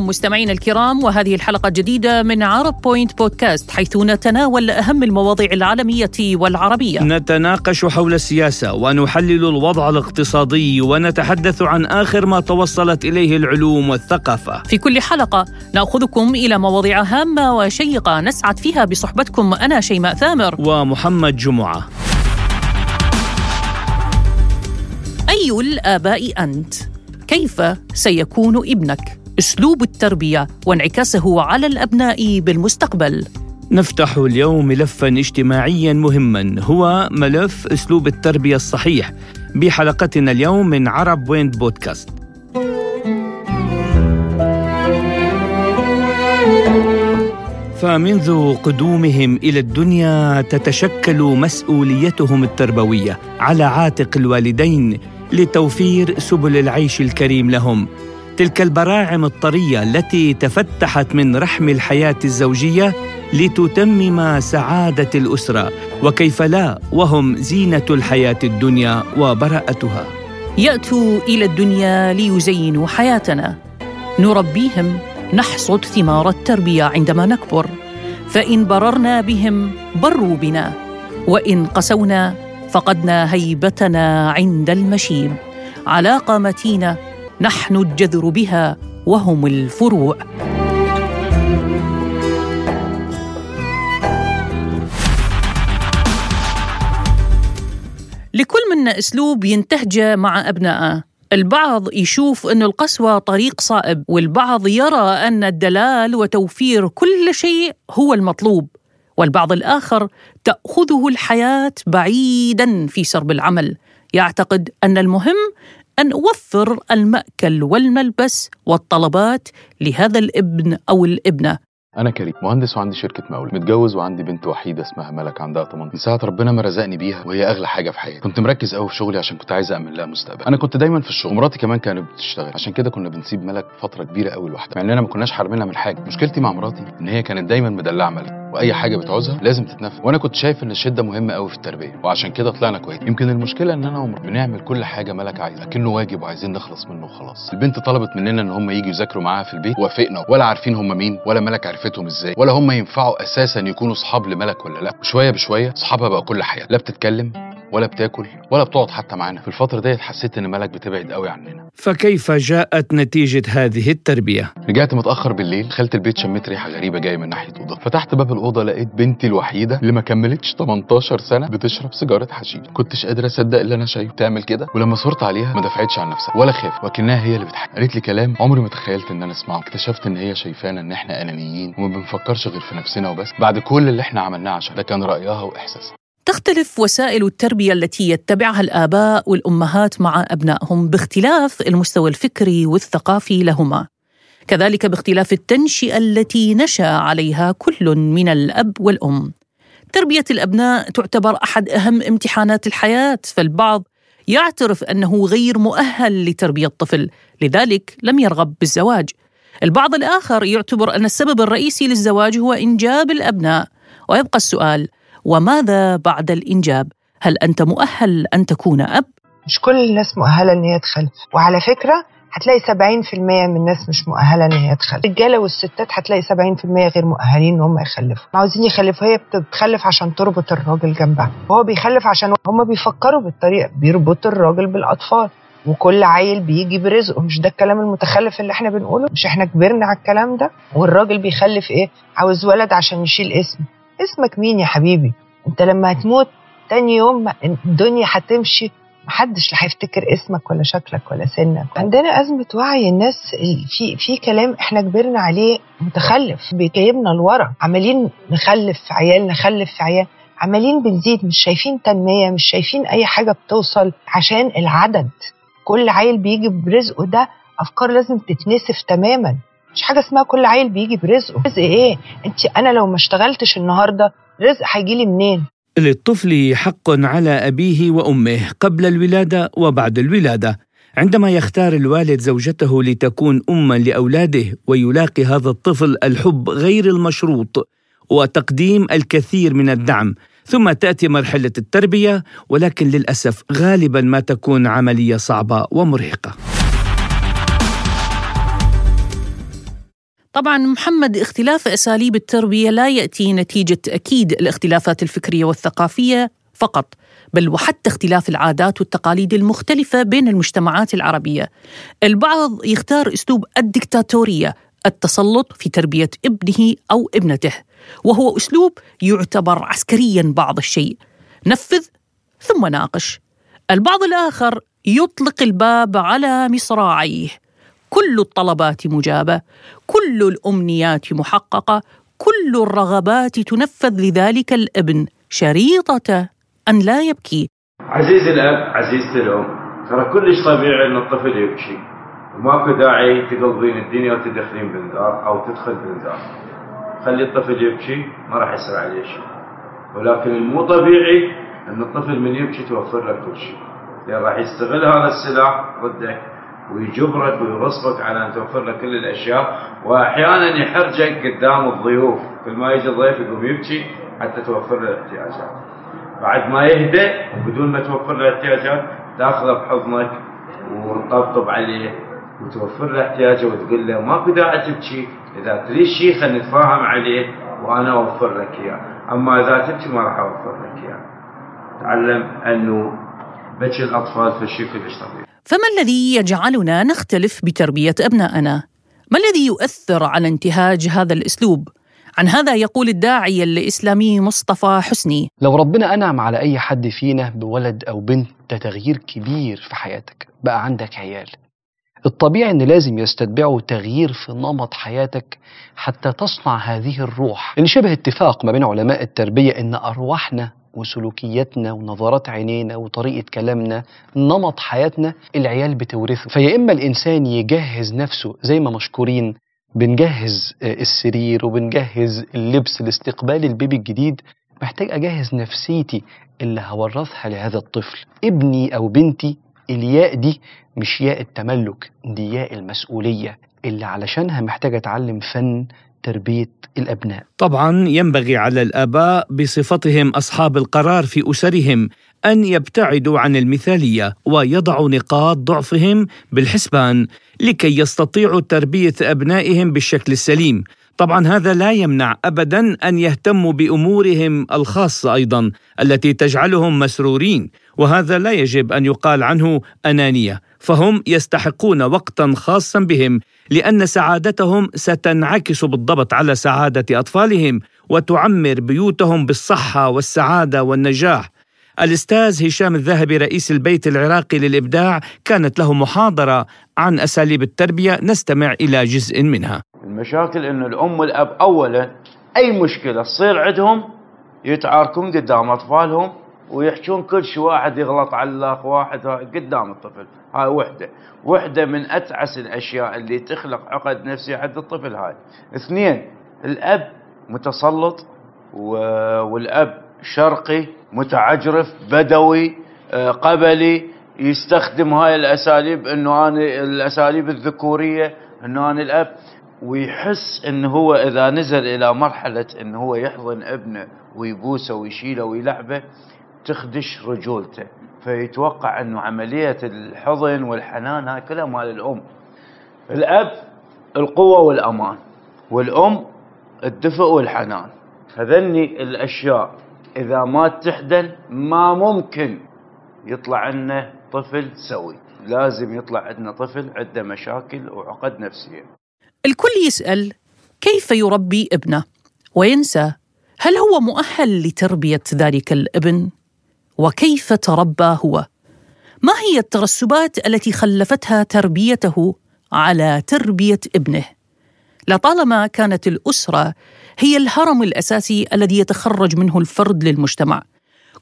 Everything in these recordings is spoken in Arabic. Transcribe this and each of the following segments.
بكم مستمعينا الكرام وهذه الحلقة الجديدة من عرب بوينت بودكاست حيث نتناول أهم المواضيع العالمية والعربية نتناقش حول السياسة ونحلل الوضع الاقتصادي ونتحدث عن آخر ما توصلت إليه العلوم والثقافة في كل حلقة نأخذكم إلى مواضيع هامة وشيقة نسعد فيها بصحبتكم أنا شيماء ثامر ومحمد جمعة أي الآباء أنت؟ كيف سيكون ابنك؟ أسلوب التربية وانعكاسه على الأبناء بالمستقبل. نفتح اليوم ملفا اجتماعيا مهما هو ملف أسلوب التربية الصحيح. بحلقتنا اليوم من عرب ويند بودكاست. فمنذ قدومهم إلى الدنيا تتشكل مسؤوليتهم التربوية على عاتق الوالدين لتوفير سبل العيش الكريم لهم. تلك البراعم الطرية التي تفتحت من رحم الحياة الزوجية لتتمم سعادة الأسرة وكيف لا وهم زينة الحياة الدنيا وبراءتها. يأتوا إلى الدنيا ليزينوا حياتنا. نربيهم نحصد ثمار التربية عندما نكبر. فإن بررنا بهم بروا بنا. وإن قسونا فقدنا هيبتنا عند المشيب علاقه متينه نحن الجذر بها وهم الفروع. لكل منا أسلوب ينتهجه مع ابنائه البعض يشوف أن القسوة طريق صائب والبعض يرى أن الدلال وتوفير كل شيء هو المطلوب. والبعض الآخر تأخذه الحياة بعيدا في سرب العمل. يعتقد أن المهم أن أوفر المأكل والملبس والطلبات لهذا الابن أو الابنة. أنا كريم مهندس وعندي شركة مقاولات متجوز وعندي بنت وحيدة اسمها ملك عندها 8 من ساعة ربنا ما رزقني بيها وهي أغلى حاجة في حياتي. كنت مركز قوي في شغلي عشان كنت عايز اامن لها مستقبل. أنا كنت دايما في الشغل مراتي كمان كانت بتشتغل. عشان كده كنا بنسيب ملك فترة كبيرة قوي لوحدها. مع اننا ما كناش حارمينها من حاجة. مشكلتي مع مراتي إن هي كانت دايما مدلعة ملك. وأي حاجة بتعوزها لازم تتنفذ. وأنا كنت شايف إن الشدة مهمة قوي في التربية وعشان كده طلعنا كويس. يمكن المشكلة إن أنا ومر بنعمل كل حاجة ملك عايزها لكنه واجب وعايزين نخلص منه وخلاص. البنت طلبت مننا إن هم يجوا يذاكروا معاها في البيت وافقنا ولا عارفين هم مين ولا ملك عرفتهم إزاي ولا هم ينفعوا أساسا يكونوا أصحاب لملك ولا لأ. وشوية بشوية أصحابها بقى كل حياه لا بتتكلم ولا بتاكل ولا بتقعد حتى معانا. في الفترة ديت حسيت إن ملك بتبعد قوي عننا. فكيف جاءت نتيجة هذه التربية؟ رجعت متأخر بالليل دخلت البيت شميت ريحة غريبة جاية من ناحية أوضة. فتحت باب الأوضة لقيت بنتي الوحيدة اللي ما كملتش 18 سنة بتشرب سيجارة حشيش. كنتش قادر أصدق اللي أنا شايفه. تعمل كده؟ ولما صرت عليها ما دفعتش عن نفسها ولا خاف وكأنها هي اللي بتحكي. قالت لي كلام عمري ما تخيلت إن أنا اسمعه اكتشفت إن هي شايفانا إن إحنا أنانيين وما بنفكرش غير في نفسنا وبس. بعد كل اللي إحنا عملناه عشان ده كان رأيها وإحساسها. تختلف وسائل التربية التي يتبعها الآباء والأمهات مع أبنائهم باختلاف المستوى الفكري والثقافي لهما. كذلك باختلاف التنشئة التي نشأ عليها كل من الأب والأم. تربية الأبناء تعتبر أحد أهم امتحانات الحياة فالبعض يعترف أنه غير مؤهل لتربية طفل لذلك لم يرغب بالزواج. البعض الآخر يعتبر أن السبب الرئيسي للزواج هو إنجاب الأبناء. ويبقى السؤال وماذا بعد الإنجاب؟ هل أنت مؤهل أن تكون أب؟ مش كل الناس مؤهلة إن هي تخلف. وعلى فكرة هتلاقي 70% من الناس مش مؤهلة إن هي تخلف. الرجالة والستات هتلاقي 70% غير مؤهلين إن هم يخلفوا. عاوزين يخلفوا. هي بتخلف عشان تربط الراجل جنبها. وهو بيخلف عشان هم بيفكروا بالطريقة بيربطوا الراجل بالأطفال. وكل عيل بيجي برزقه. مش ده الكلام المتخلف اللي إحنا بنقوله؟ مش إحنا كبرنا على الكلام ده؟ والراجل بيخلف إيه؟ عاوز ولد عشان يشيل اسم اسمك مين يا حبيبي؟ انت لما هتموت تاني يوم الدنيا هتمشي محدش هيفتكر اسمك ولا شكلك ولا سنك. عندنا أزمة وعي الناس في في كلام إحنا كبرنا عليه متخلف. بيجيبنا لورا عمالين نخلف في عيال نخلف في عيال. عمالين بنزيد مش شايفين تنمية مش شايفين أي حاجة بتوصل عشان العدد. كل عيل بيجي برزقه ده أفكار لازم تتنسف تماما. مش حاجة اسمها كل عيل بيجي برزقه. رزق إيه؟ انت أنا لو ما اشتغلتش النهارده رزق هيجي لي منين؟ للطفل حق على أبيه وأمه قبل الولادة وبعد الولادة. عندما يختار الوالد زوجته لتكون اما لأولاده ويلاقي هذا الطفل الحب غير المشروط وتقديم الكثير من الدعم ثم تأتي مرحلة التربية ولكن للأسف غالبا ما تكون عملية صعبة ومرهقة. طبعا محمد اختلاف أساليب التربيه لا يأتي نتيجة أكيد الاختلافات الفكرية والثقافية فقط بل وحتى اختلاف العادات والتقاليد المختلفة بين المجتمعات العربية. البعض يختار أسلوب الدكتاتورية التسلط في تربية ابنه أو ابنته وهو أسلوب يعتبر عسكريا بعض الشيء. نفذ ثم ناقش. البعض الآخر يطلق الباب على مصراعيه كل الطلبات مجابة كل الأمنيات محققة كل الرغبات تنفذ لذلك الابن شريطة أن لا يبكي. عزيزي الأب عزيزتي الأم ترى كلش طبيعي إن الطفل يبكي. وماكو داعي تقلبين الدنيا وتدخلين بنزار أو تدخل بنزار. خلي الطفل يبكي ما راح يصير عليه شيء ولكن المو طبيعي إن الطفل من يبكي توفر له كل شيء. لأن راح يستغل هذا السلاح ضدك ويجبرك ويغصبك على أن توفر له كل الأشياء. واحيانا يحرجك قدام الضيوف. كل ما يجي الضيف يقوم يبكي حتى توفر له الاحتياجات. بعد ما يهدى وبدون ما توفر له احتياجات تاخذه بحضنك وتطبطب عليه وتوفر له احتياجه وتقول له ماكو داعي تبكي إذا تريد شيء خلينا نتفاهم عليه وأنا أوفر لك إياه. أما إذا تبكي ما راح أوفر لك إياه. تعلم أنه بكي الأطفال في شيء كلش طبيعي فما الذي يجعلنا نختلف بتربية أبنائنا؟ ما الذي يؤثر على انتهاج هذا الأسلوب؟ عن هذا يقول الداعية الإسلامي مصطفى حسني لو ربنا أنعم على أي حد فينا بولد أو بنت ده تغيير كبير في حياتك بقى عندك عيال الطبيعي إن لازم يستتبعوا تغيير في نمط حياتك حتى تصنع هذه الروح اللي شبه اتفاق ما بين علماء التربية إن أرواحنا وسلوكياتنا ونظرات عينينا وطريقة كلامنا نمط حياتنا العيال بتورثه. فيا إما الإنسان يجهز نفسه زي ما مشكورين بنجهز السرير وبنجهز اللبس لاستقبال البيبي الجديد محتاج أجهز نفسيتي اللي هورثها لهذا الطفل. ابني أو بنتي الياء دي مش ياء التملك دي ياء المسؤولية. اللي علشانها محتاج أتعلم فن تربية الأبناء. طبعا ينبغي على الآباء بصفتهم أصحاب القرار في أسرهم أن يبتعدوا عن المثالية ويضعوا نقاط ضعفهم بالحسبان لكي يستطيعوا تربية أبنائهم بالشكل السليم. طبعا هذا لا يمنع ابدا أن يهتموا بأمورهم الخاصة أيضا التي تجعلهم مسرورين وهذا لا يجب أن يقال عنه أنانية فهم يستحقون وقتا خاصا بهم لأن سعادتهم ستنعكس بالضبط على سعادة أطفالهم وتعمر بيوتهم بالصحة والسعادة والنجاح الأستاذ هشام الذهبي رئيس البيت العراقي للإبداع كانت له محاضرة عن أساليب التربية نستمع إلى جزء منها. المشاكل إنه الأم والأب اولا أي مشكلة تصير عندهم يتعاركون قدام أطفالهم ويحجون كل شيء واحد يغلط على الأخ واحد قدام الطفل هاي وحدة. وحدة من أتعس الأشياء اللي تخلق عقد نفسي عند الطفل هاي. اثنين الأب متسلط والأب شرقي متعجرف بدوي آه، قبلي يستخدم هاي الأساليب إنه أنا الأساليب الذكورية إنه أنا الأب ويحس إنه هو إذا نزل إلى مرحلة إنه هو يحضن ابنه ويبوسه ويشيله ويلعبه تخدش رجولته. فيتوقع انه عملية الحضن والحنان هاي كلها مال الأم. الأب القوة والأمان والأم الدفء والحنان. هذني الأشياء إذا ما تحدن ما ممكن يطلع عنا طفل سوي. لازم يطلع عندنا طفل عنده مشاكل وعقد نفسية. الكل يسأل كيف يربي ابنه وينسى هل هو مؤهل لتربية ذلك الابن؟ وكيف تربى هو؟ ما هي الترسبات التي خلفتها تربيته على تربية ابنه؟ لطالما كانت الأسرة هي الهرم الأساسي الذي يتخرج منه الفرد للمجتمع.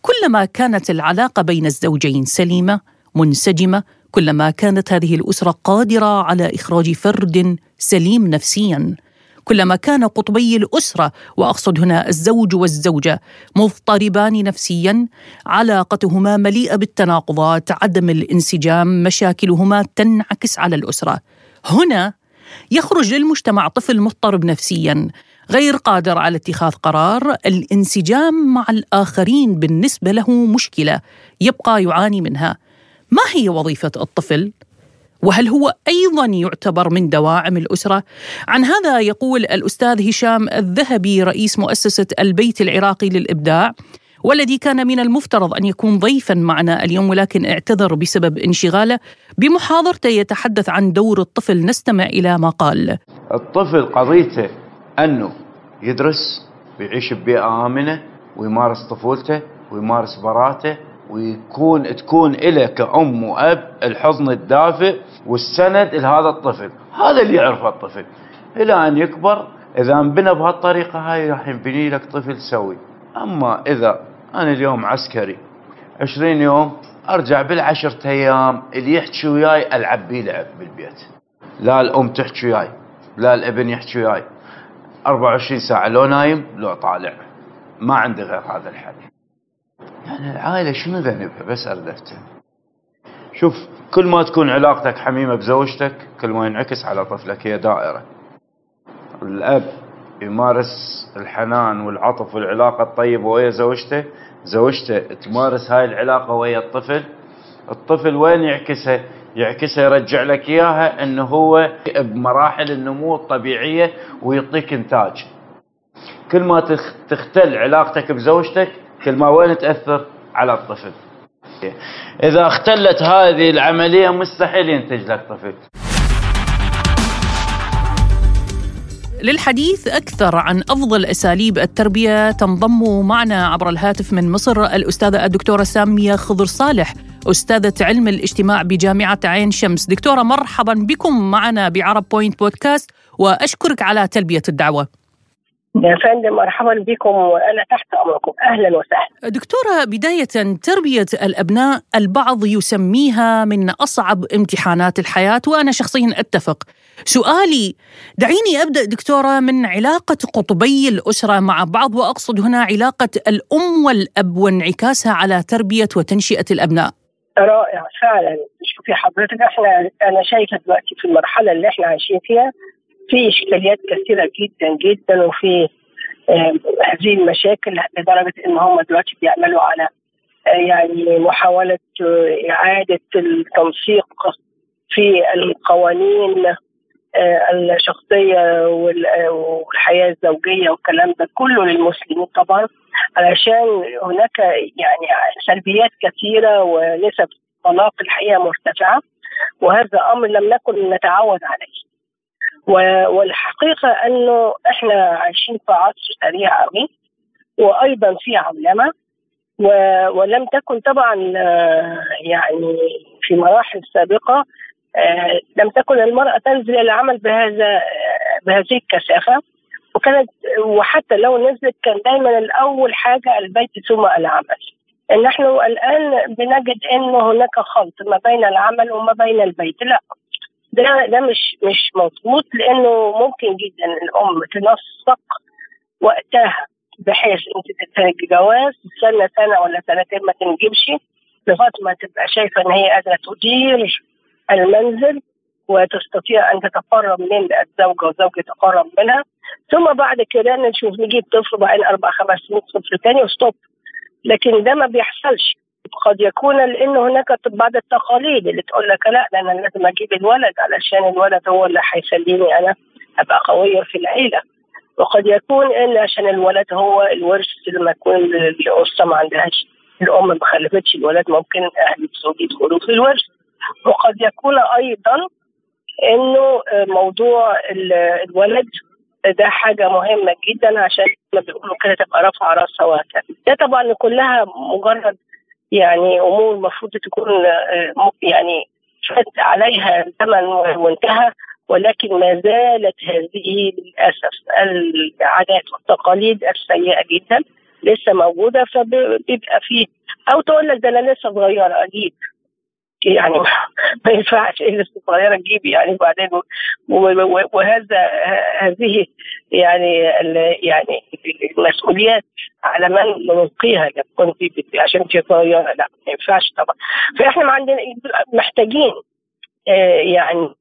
كلما كانت العلاقة بين الزوجين سليمة منسجمة كلما كانت هذه الأسرة قادرة على إخراج فرد سليم نفسيا كلما كان قطبي الأسرة وأقصد هنا الزوج والزوجة مضطربان نفسيا علاقتهما مليئة بالتناقضات عدم الانسجام مشاكلهما تنعكس على الأسرة. هنا يخرج للمجتمع طفل مضطرب نفسيا غير قادر على اتخاذ قرار الانسجام مع الآخرين بالنسبة له مشكلة يبقى يعاني منها. ما هي وظيفة الطفل؟ وهل هو أيضا يعتبر من دواعم الأسرة؟ عن هذا يقول الأستاذ هشام الذهبي رئيس مؤسسة البيت العراقي للإبداع والذي كان من المفترض أن يكون ضيفا معنا اليوم ولكن اعتذر بسبب انشغاله بمحاضرته يتحدث عن دور الطفل نستمع إلى ما قال. الطفل قضيته أنه يدرس ويعيش ببيئة آمنة ويمارس طفولته ويمارس براته ويكون تكون له كأم وأب الحضن الدافئ والسند لهذا الطفل. هذا اللي يعرفه الطفل. إلى أن يكبر إذا انبنى بهالطريقة هاي راح ينبني لك طفل سوي. أما إذا أنا اليوم عسكري عشرين يوم أرجع بالعشرة أيام اللي يحكي وياي ألعب بيه لعب بالبيت. لا الأم تحكي وياي لا الابن يحكي وياي. 24 ساعة لو نايم لو طالع. ما عندي غير هذا الحل يعني العائلة شنو ذنبها بس أردفته. شوف كل ما تكون علاقتك حميمة بزوجتك كل ما ينعكس على طفلك هي دائرة. الأب يمارس الحنان والعطف والعلاقة الطيبة ويا زوجته زوجته تمارس هاي العلاقة ويا الطفل. الطفل وين يعكسها يعكسها يرجع لك إياها أنه هو بمراحل النمو الطبيعية ويعطيك إنتاج. كل ما تختل علاقتك بزوجتك كل ما وين تأثر؟ على الطفل. إذا اختلت هذه العملية مستحيل ينتج لك طفل. للحديث أكثر عن أفضل أساليب التربية تنضم معنا عبر الهاتف من مصر الأستاذة الدكتورة سامية خضر صالح أستاذة علم الاجتماع بجامعة عين شمس. دكتورة مرحبا بكم معنا بعرب بوينت بودكاست وأشكرك على تلبية الدعوة. يا فندم مرحبا بكم وأنا تحت أمركم أهلا وسهلا. دكتورة بداية تربية الأبناء البعض يسميها من أصعب امتحانات الحياة وأنا شخصيا أتفق. سؤالي دعيني أبدأ دكتورة من علاقة قطبي الأسرة مع بعض وأقصد هنا علاقة الأم والأب وانعكاسها على تربية وتنشئة الأبناء. رائع فعلا شوفي حضرتك إحنا أنا شايفة دلوقتي في المرحلة اللي إحنا عايشين فيها في إشكاليات كثيرة جدا جدا وفي هذه المشاكل لدرجة إن هم دلوقتي بيعملوا على يعني محاولة إعادة التنسيق في القوانين الشخصية والحياة الزوجية والكلام ده كله للمسلمين طبعا. علشان هناك يعني سلبيات كثيرة ونسب طلاق الحقيقة مرتفعة وهذا أمر لم نكن نتعود عليه. والحقيقة أنه إحنا عايشين في عصر سريع قوي وأيضا في عولمة ولم تكن طبعا يعني في مراحل سابقة لم تكن المرأة تنزل العمل بهذا بهذه الكثافة. وكانت وحتى لو نزلت كان دايما الأول حاجة البيت ثم العمل. نحن الآن بنجد أنه هناك خلط ما بين العمل وما بين البيت. لا. ده ده مش مش مظبوط لأنه ممكن جدا الأم تنسق وقتها بحيث أنت تتجاوز سنه سنة ولا سنتين ما تنجبش لغاية ما تبقى شايفة إن هي قادرة تدير المنزل وتستطيع أن تتقرب من الزوجة والزوجه تقرب منها. ثم بعد كده نشوف نجيب طفل بعدين أربع خمس سنين طفل تاني وستوب. لكن ده ما بيحصلش. قد يكون لأن هناك بعض التقاليد اللي تقول لك لا ده أنا لازم أجيب الولد علشان الولد هو اللي هيخليني أنا أبقى قويه في العيلة. وقد يكون إن عشان الولد هو الورث لما يكون الأسرة ما عندهاش الأم ما خلفتش الولد ممكن أهل الزوج يدخلوا في الورث. وقد يكون أيضا إنه موضوع الولد ده حاجة مهمة جدا عشان ما بيقولوا كده تبقى رافعة راسها وهكذا. ده طبعا كلها مجرد يعني أمور المفروض تكون يعني فات عليها زمن وانتهى ولكن ما زالت هذه للأسف العادات والتقاليد السيئة جدا لسه موجودة فبيبقى فيه أو تقول لك ده أنا لسه صغيرة أجيب. يعني ما ينفعش إيه لسه صغيره تجيب يعني بعدين وهذا هذه يعني يعني المسؤوليات على من نلقيها تكون في عشان انت صغيرة. لا ما ينفعش طبعا. فإحنا ما عندنا محتاجين يعني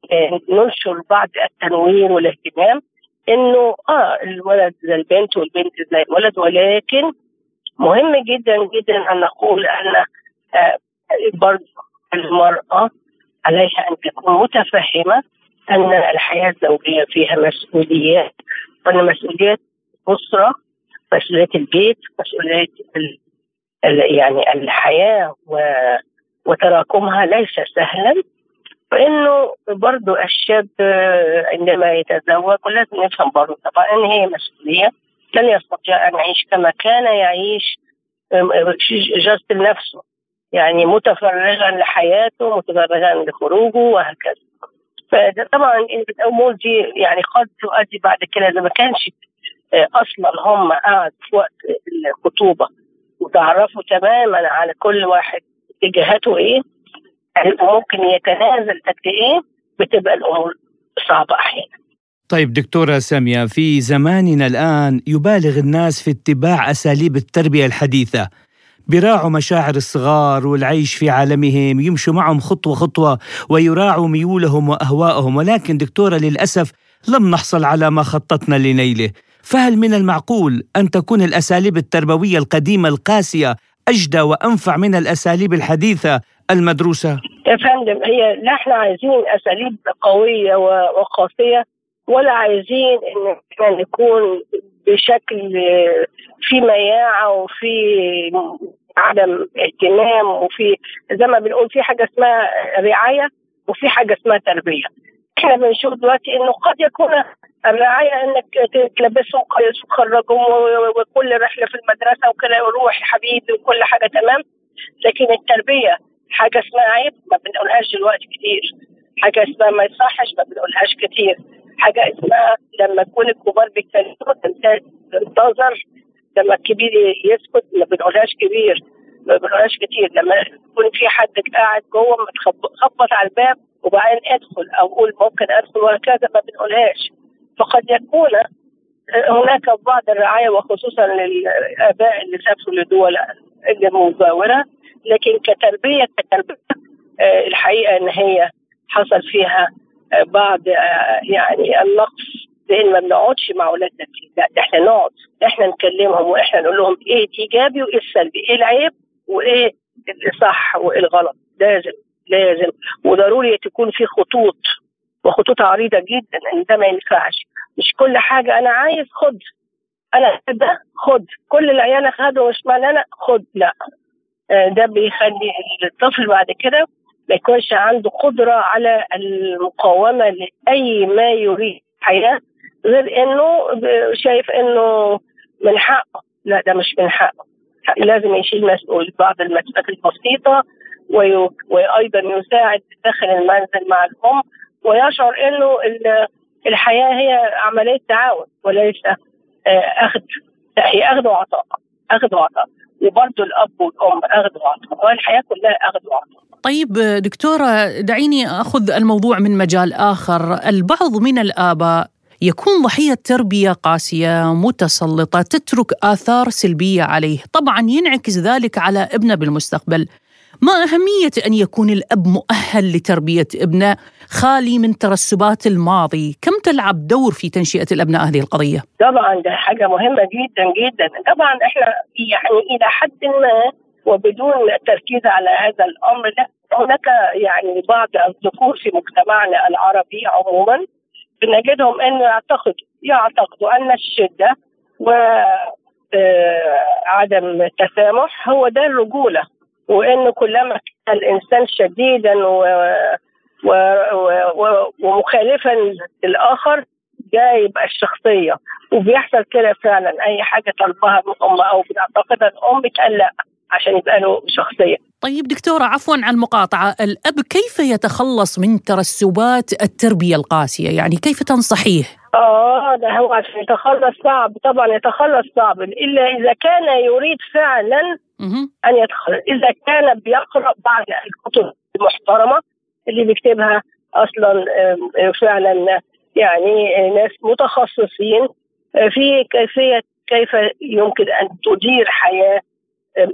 ننشر بعض التنوير والاهتمام إنه آه الولد زي البنت والبنت زي الولد ولكن مهم جدا جدا أن نقول أن آه برضه المرأة عليها أن تكون متفهمة أن الحياة الزوجية فيها مسؤوليات وأن مسؤوليات الأسرة مسؤوليات البيت مسؤوليات ال... يعني الحياة و... وتراكمها ليس سهلا. فإنه برضو الشاب عندما يتزوج ولازم نفهم برضو طبعا أن هي مسؤولية لن يستطيع أن يعيش كما كان يعيش جاست لنفسه يعني متفرغا لحياته متفرغا لخروجه وهكذا. فطبعا الأمور دي يعني قد تؤدي بعد كده إذا ما كانش آه، أصلا هم قاعد في وقت الخطوبة وتعرفوا تماما على كل واحد اتجاهاته إيه ممكن يتنازل قد إيه بتبقى الأمور صعبة أحيانا. طيب دكتورة سامية في زماننا الآن يبالغ الناس في اتباع أساليب التربية الحديثة. بيراعوا مشاعر الصغار والعيش في عالمهم يمشوا معهم خطوة خطوة ويراعوا ميولهم وأهوائهم ولكن دكتورة للأسف لم نحصل على ما خططنا لنيله فهل من المعقول أن تكون الأساليب التربوية القديمة القاسية أجدى وأنفع من الأساليب الحديثة المدروسة؟ يا فندم هي إحنا عايزين أساليب قوية وقاسية ولا عايزين إن إحنا نكون بشكل في مياعة وفي عدم اهتمام وفي زي ما بنقول في حاجة اسمها رعاية وفي حاجة اسمها تربية. إحنا بنشوف دلوقتي إنه قد يكون الرعاية إنك تلبسهم كويس وتخرجهم وكل رحلة في المدرسة وكده روح يا حبيبي وكل حاجة تمام. لكن التربية حاجة اسمها عيب ما بنقولهاش دلوقتي كتير. حاجة اسمها ما يصحش ما بنقولهاش كتير. حاجة اسمها لما تكون الكبار بيتكلموا تنتظر لما الكبير يسكت ما بنقولهاش كبير ما بنقولهاش كتير. لما يكون في حد قاعد جوه خبط على الباب وبعدين ادخل أو قول ممكن ادخل وهكذا ما بنقولهاش. فقد يكون هناك بعض الرعاية وخصوصا للآباء اللي سافروا لدول المجاوره لكن كتربيه كتربية آه، الحقيقة إن هي حصل فيها بعض آه، يعني النقص لأن ما بنقعدش مع أولادنا كتير لا ده إحنا نقعد إحنا نكلمهم وإحنا نقول لهم إيه الايجابي وإيه السلبي إيه العيب وإيه الصح وإيه الغلط. لازم لازم. وضروري تكون في خطوط وخطوط عريضة جدا إن ده ما ينفعش. مش كل حاجة أنا عايز خد. أنا ده خد. كل العيال خدوا مش معنى أنا خد لا. آه، ده بيخلي الطفل بعد كده ما يكونش عنده قدرة على المقاومة لأي ما يريد. الحياة غير إنه شايف إنه من حقه. لا ده مش من حقه. لازم يشيل مسؤول بعض المسؤوليات البسيطة وأيضا يساعد داخل المنزل مع الأم ويشعر إنه الحياة هي عملية تعاون وليس آه، أخذ هي أخذ وعطاء أخذ وعطاء. وبرضه الأب والأم أخذ وعطاء. والحياة كلها أخذ وعطاء. طيب دكتورة دعيني أخذ الموضوع من مجال آخر. البعض من الآباء يكون ضحية تربية قاسية متسلطة تترك آثار سلبية عليه. طبعا ينعكس ذلك على ابنه بالمستقبل. ما أهمية أن يكون الأب مؤهل لتربية ابنه؟ خالي من ترسبات الماضي. كم تلعب دور في تنشئة الأبناء هذه القضية؟ طبعا ده حاجة مهمة جدا جدا. طبعا إحنا يعني إلى حد ما وبدون التركيز على هذا الأمر لا. هناك يعني بعض الذكور في مجتمعنا العربي عموما بنجدهم انه يعتقدوا يعتقدوا أن الشدة و آه، التسامح هو ده الرجولة وانه كلما كان الإنسان شديدا و و و ومخالفا للآخر ده يبقى الشخصية. وبيحصل كده فعلا أي حاجة طلبها الام أو بتعتقدها الام بتقلق عشان يبقى له شخصية. طيب دكتورة عفوا عن المقاطعة. الأب كيف يتخلص من ترسبات التربية القاسية؟ يعني كيف تنصحيه؟ آه ده هو عشان يتخلص صعب. طبعا يتخلص صعب. إلا إذا كان يريد فعلا أن يتخلص. إذا كان بيقرأ بعض الكتب المحترمة اللي بيكتبها أصلا فعلا يعني ناس متخصصين في كيفية كيف يمكن أن تدير حياة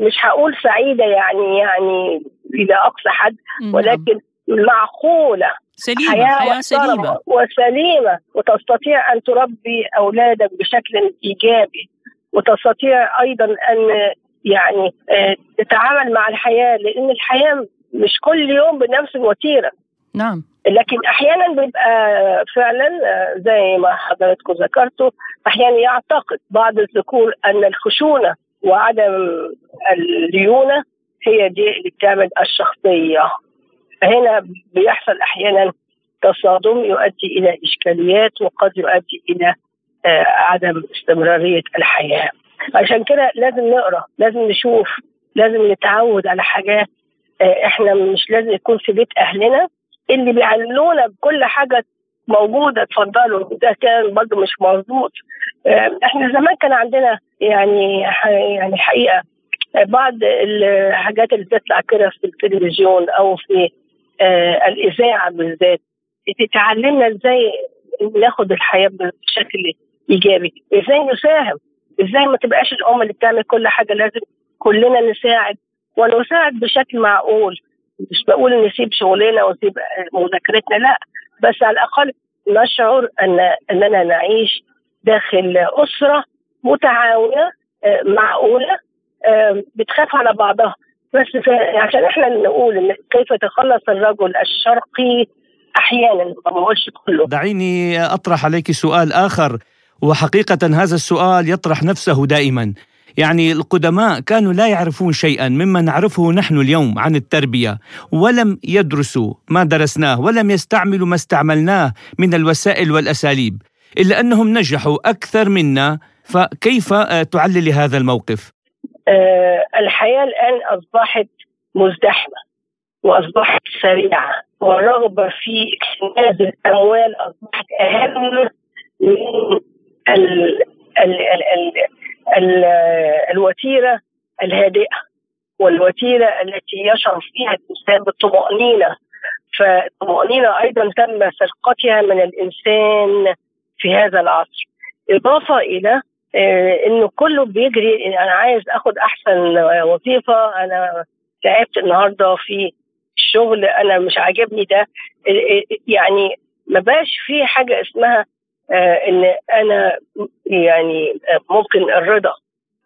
مش هقول سعيدة يعني يعني إلى أقصى حد ولكن معقولة. سليمة حياة, حياة سليمة. وسليمة. وتستطيع أن تربي أولادك بشكل إيجابي. وتستطيع أيضا أن يعني آه، تتعامل مع الحياة لأن الحياة مش كل يوم بنفس الوتيرة نعم. لكن أحيانا بيبقى فعلا آه، زي ما حضراتكم ذكرتوا أحيانا يعتقد بعض الذكور أن الخشونة وعدم الليونة هي دي بتعمل الشخصية. فهنا بيحصل أحيانا تصادم يؤدي إلى إشكاليات وقد يؤدي إلى آه، عدم استمرارية الحياة. عشان كده لازم نقرأ لازم نشوف لازم نتعود على حاجات آه، إحنا مش لازم يكون في بيت أهلنا اللي بيعلمونا بكل حاجة موجوده اتفضلوا ده كان برضه مش مظبوط آه، إحنا زمان كان عندنا يعني يعني حقيقة آه، بعض الحاجات اللي بتطلع كده في التلفزيون أو في آه، الإذاعة بالذات بتعلمنا إزاي ناخد الحياة بشكل إيجابي إزاي نساهم إزاي ما تبقاش الأم اللي بتعمل كل حاجة لازم كلنا نساعد ونساعد بشكل معقول مش بقول نسيب شغلنا ونسيب مذاكرتنا لأ بس على الأقل نشعر ان أننا نعيش داخل أسرة متعاونة آه، معقولة آه، بتخاف على بعضها. بس عشان إحنا نقول إن كيف يتخلص الرجل الشرقي أحيانا ما بقولش كله. دعيني أطرح عليك سؤال آخر وحقيقة هذا السؤال يطرح نفسه دائما. يعني القدماء كانوا لا يعرفون شيئا مما نعرفه نحن اليوم عن التربية ولم يدرسوا ما درسناه ولم يستعملوا ما استعملناه من الوسائل والأساليب إلا أنهم نجحوا أكثر منا فكيف آه، تعلل هذا الموقف؟ آه، الحياة الآن أصبحت مزدحمة وأصبحت سريعة والرغبة في اكتناز الأموال أصبحت أهم من ال ال ال ال ال الوتيرة الهادئة والوتيرة التي يشعر فيها الإنسان بالطمأنينة. فالطمأنينة أيضا تم سرقتها من الإنسان في هذا العصر. إضافة إلى آه، إنه كله بيجري أنا عايز آخد أحسن وظيفة. أنا تعبت النهارده في الشغل أنا مش عاجبني ده. آه، آه، يعني ما بقاش في حاجة اسمها إن أنا يعني آه، ممكن الرضا.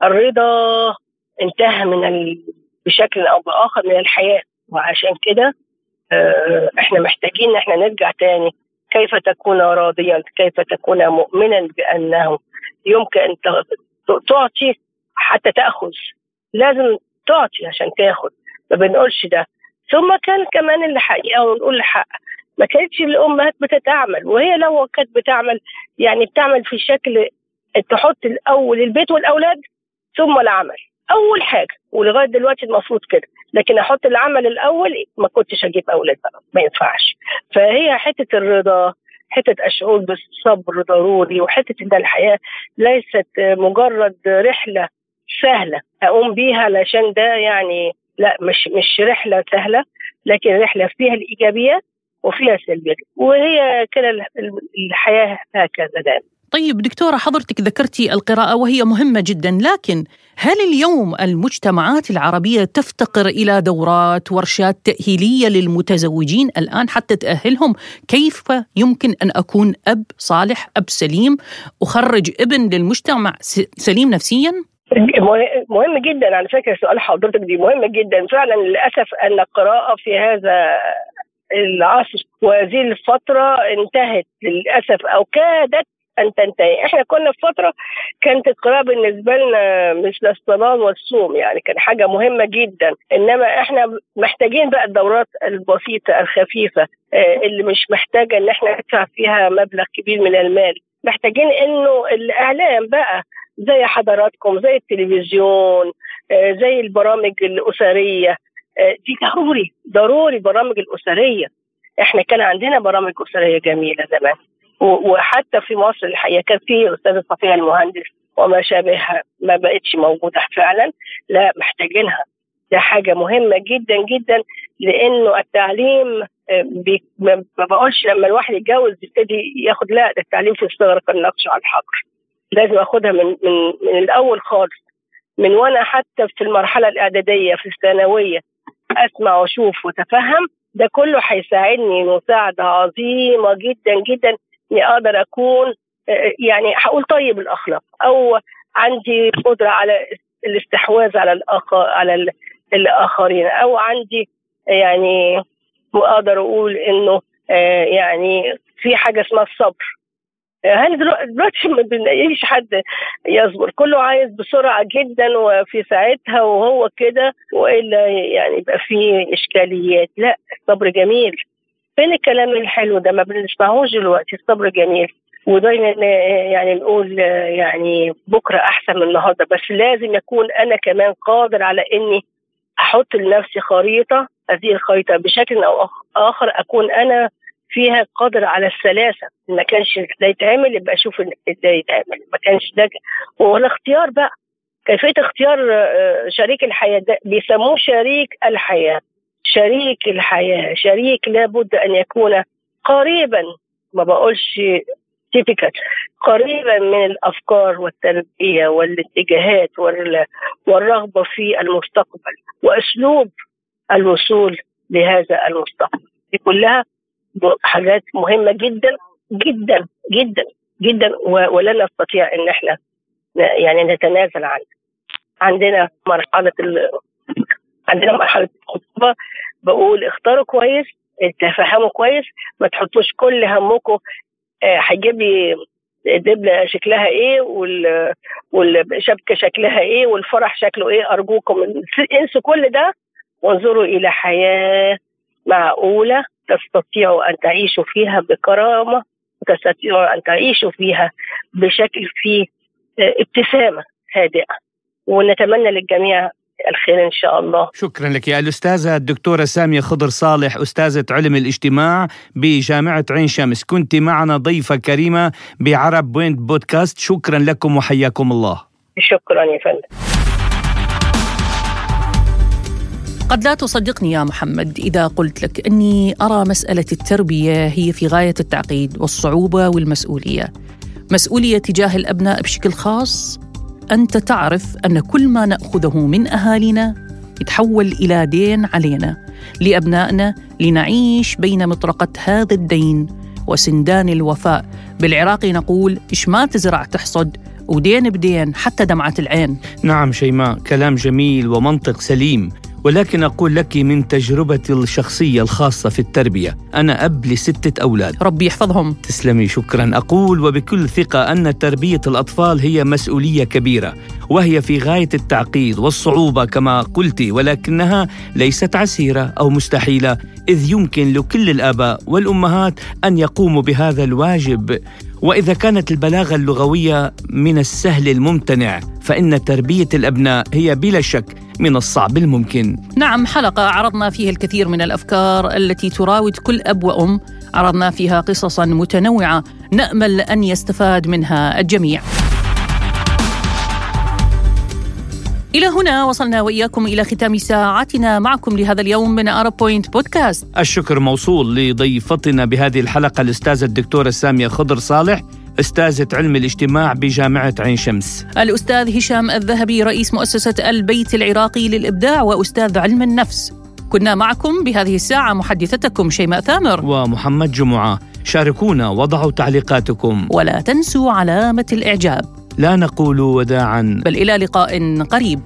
الرضا انتهى من ال... بشكل أو بآخر من الحياة. وعشان كده آه، إحنا محتاجين إن إحنا نرجع تاني. كيف تكون راضيا؟ كيف تكون مؤمنا بأنه يمكن أن تعطي حتى تأخذ. لازم تعطي عشان تأخذ. ما بنقولش ده. ثم كان كمان الحقيقة ونقول الحق. ما كانتش الأمهات بتتعمل وهي لو كانت بتعمل يعني بتعمل في شكل تحط الأول البيت والأولاد ثم العمل. أول حاجة ولغاية دلوقتي المفروض كده لكن أحط العمل الأول ما كنتش أجيب أولاد بقى ما ينفعش. فهي حتة الرضا حتة الشعور بالصبر ضروري وحتة إن الحياة ليست مجرد رحلة سهلة أقوم بيها علشان ده يعني لا مش مش رحلة سهلة لكن رحلة فيها الإيجابيات وفيها السلبيات وهي كده ال- ال- الحياة هكذا دائما. طيب دكتورة حضرتك ذكرتي القراءة وهي مهمة جدا لكن هل اليوم المجتمعات العربية تفتقر إلى دورات ورشات تأهيلية للمتزوجين الآن حتى تأهلهم؟ كيف يمكن أن أكون أب صالح أب سليم أخرج ابن للمجتمع سليم نفسيا؟ مه- مهم جدا. على فكره سؤال حضرتك دي مهم جدا. فعلا للأسف أن القراءة في هذا العصر وهذه الفترة انتهت للأسف أو كادت أن تنتهي. إحنا كنا في فترة كانت القراءة بالنسبة لنا مثل الصلاه والصوم يعني كان حاجة مهمة جدا. إنما إحنا محتاجين بقى الدورات البسيطة الخفيفة آه، اللي مش محتاجة إن إحنا ندفع فيها مبلغ كبير من المال. محتاجين إنه الإعلام بقى زي حضراتكم زي التلفزيون آه، زي البرامج الأسرية آه، دي ضروري ضروري برامج الأسرية. إحنا كان عندنا برامج أسرية جميلة زمان. وحتى في مصر الحقيقة كان في أستاذة صفية المهندس وما شابهها ما بقتش موجودة فعلا لا محتاجينها. ده حاجة مهمة جدا جدا لأنه التعليم آه، ما بقولش لما الواحد يتجوز يبتدي ياخد لا ده التعليم في الصغر كالنقش على الحجر لازم اخدها من من من الأول خالص. من وأنا حتى في المرحلة الإعدادية في الثانوية أسمع وأشوف وأتفهم. ده كله هيساعدني. مساعدة عظيمة جدا جدا إني أقدر أكون يعني هقول طيب الأخلاق. أو عندي قدرة على الاستحواذ على الآخر على ال- الآخرين. أو عندي يعني واقدر أقول إنه آه يعني في حاجة اسمها الصبر. هل دلوقتي ما بنلاقيش حد يصبر. كله عايز بسرعة جدا وفي ساعتها وهو كده وإلا يعني يبقى في إشكاليات. لا الصبر جميل. فين الكلام الحلو ده؟ ما بنسمعوش دلوقتي. الصبر جميل. ودايما يعني نقول يعني بكرة أحسن من النهارده. بس لازم يكون أنا كمان قادر على إني أحط لنفسي خريطة هذه الخريطة بشكل أو آخر أكون أنا فيها قادر على السلاسة. ما كانش ده يتعمل يبقى أشوف ده يتعمل. ما كانش ده هو الاختيار بقى. كيفية اختيار شريك الحياة ده بيسموه شريك الحياة. شريك الحياة. شريك لابد أن يكون قريبا ما بقولش تيبيكال قريبا من الأفكار والتربية والاتجاهات والرغبة في المستقبل وأسلوب الوصول لهذا المستقبل. دي كلها حاجات مهمة جدا جدا جدا جدا ولا نستطيع إن إحنا يعني نتنازل عنها. عندنا مرحلة ال... عندنا مرحلة الخطوبة بقول اختاروا كويس تفهموا كويس ما تحطوش كل همكم هيجيب لي دبله شكلها إيه وال... والشبكة شكلها إيه والفرح شكله إيه أرجوكم انسوا كل ده وانظروا إلى حياة معقولة تستطيعوا أن تعيشوا فيها بكرامة وتستطيعوا أن تعيشوا فيها بشكل فيه ابتسامة هادئة ونتمنى للجميع الخير إن شاء الله. شكرا لك يا الأستاذة الدكتورة سامية خضر صالح أستاذة علم الاجتماع بجامعة عين شمس، كنت معنا ضيفة كريمة بعرب بوينت بودكاست، شكرا لكم وحياكم الله. شكرا يا فندم. قد لا تصدقني يا محمد إذا قلت لك أني أرى مسألة التربية هي في غاية التعقيد والصعوبة والمسؤولية. مسؤولية تجاه الأبناء بشكل خاص. أنت تعرف أن كل ما نأخذه من أهالينا يتحول إلى دين علينا لأبنائنا لنعيش بين مطرقة هذا الدين وسندان الوفاء. بالعراقي نقول إيش ما تزرع تحصد ودين بدين حتى دمعة العين. نعم شيماء كلام جميل ومنطق سليم. ولكن أقول لك من تجربتي الشخصية الخاصة في التربية أنا أب لستة أولاد. ربي يحفظهم. تسلمي شكرا. أقول وبكل ثقة أن تربية الأطفال هي مسؤولية كبيرة وهي في غاية التعقيد والصعوبة كما قلت ولكنها ليست عسيرة أو مستحيلة إذ يمكن لكل الآباء والأمهات أن يقوموا بهذا الواجب. وإذا كانت البلاغة اللغوية من السهل الممتنع فإن تربية الأبناء هي بلا شك من الصعب الممكن. نعم حلقة عرضنا فيها الكثير من الأفكار التي تراود كل أب وأم، عرضنا فيها قصصا متنوعة نأمل أن يستفاد منها الجميع. إلى هنا وصلنا وإياكم إلى ختام ساعتنا معكم لهذا اليوم من أرب بوينت بودكاست الشكر موصول لضيفتنا بهذه الحلقة الأستاذة الدكتورة سامية خضر صالح أستاذة علم الاجتماع بجامعة عين شمس. الأستاذ هشام الذهبي رئيس مؤسسة البيت العراقي للإبداع وأستاذ علم النفس. كنا معكم بهذه الساعة محدثتكم شيماء ثامر. ومحمد جمعة. شاركونا وضعوا تعليقاتكم. ولا تنسوا علامة الإعجاب. لا نقول وداعا. بل إلى لقاء قريب.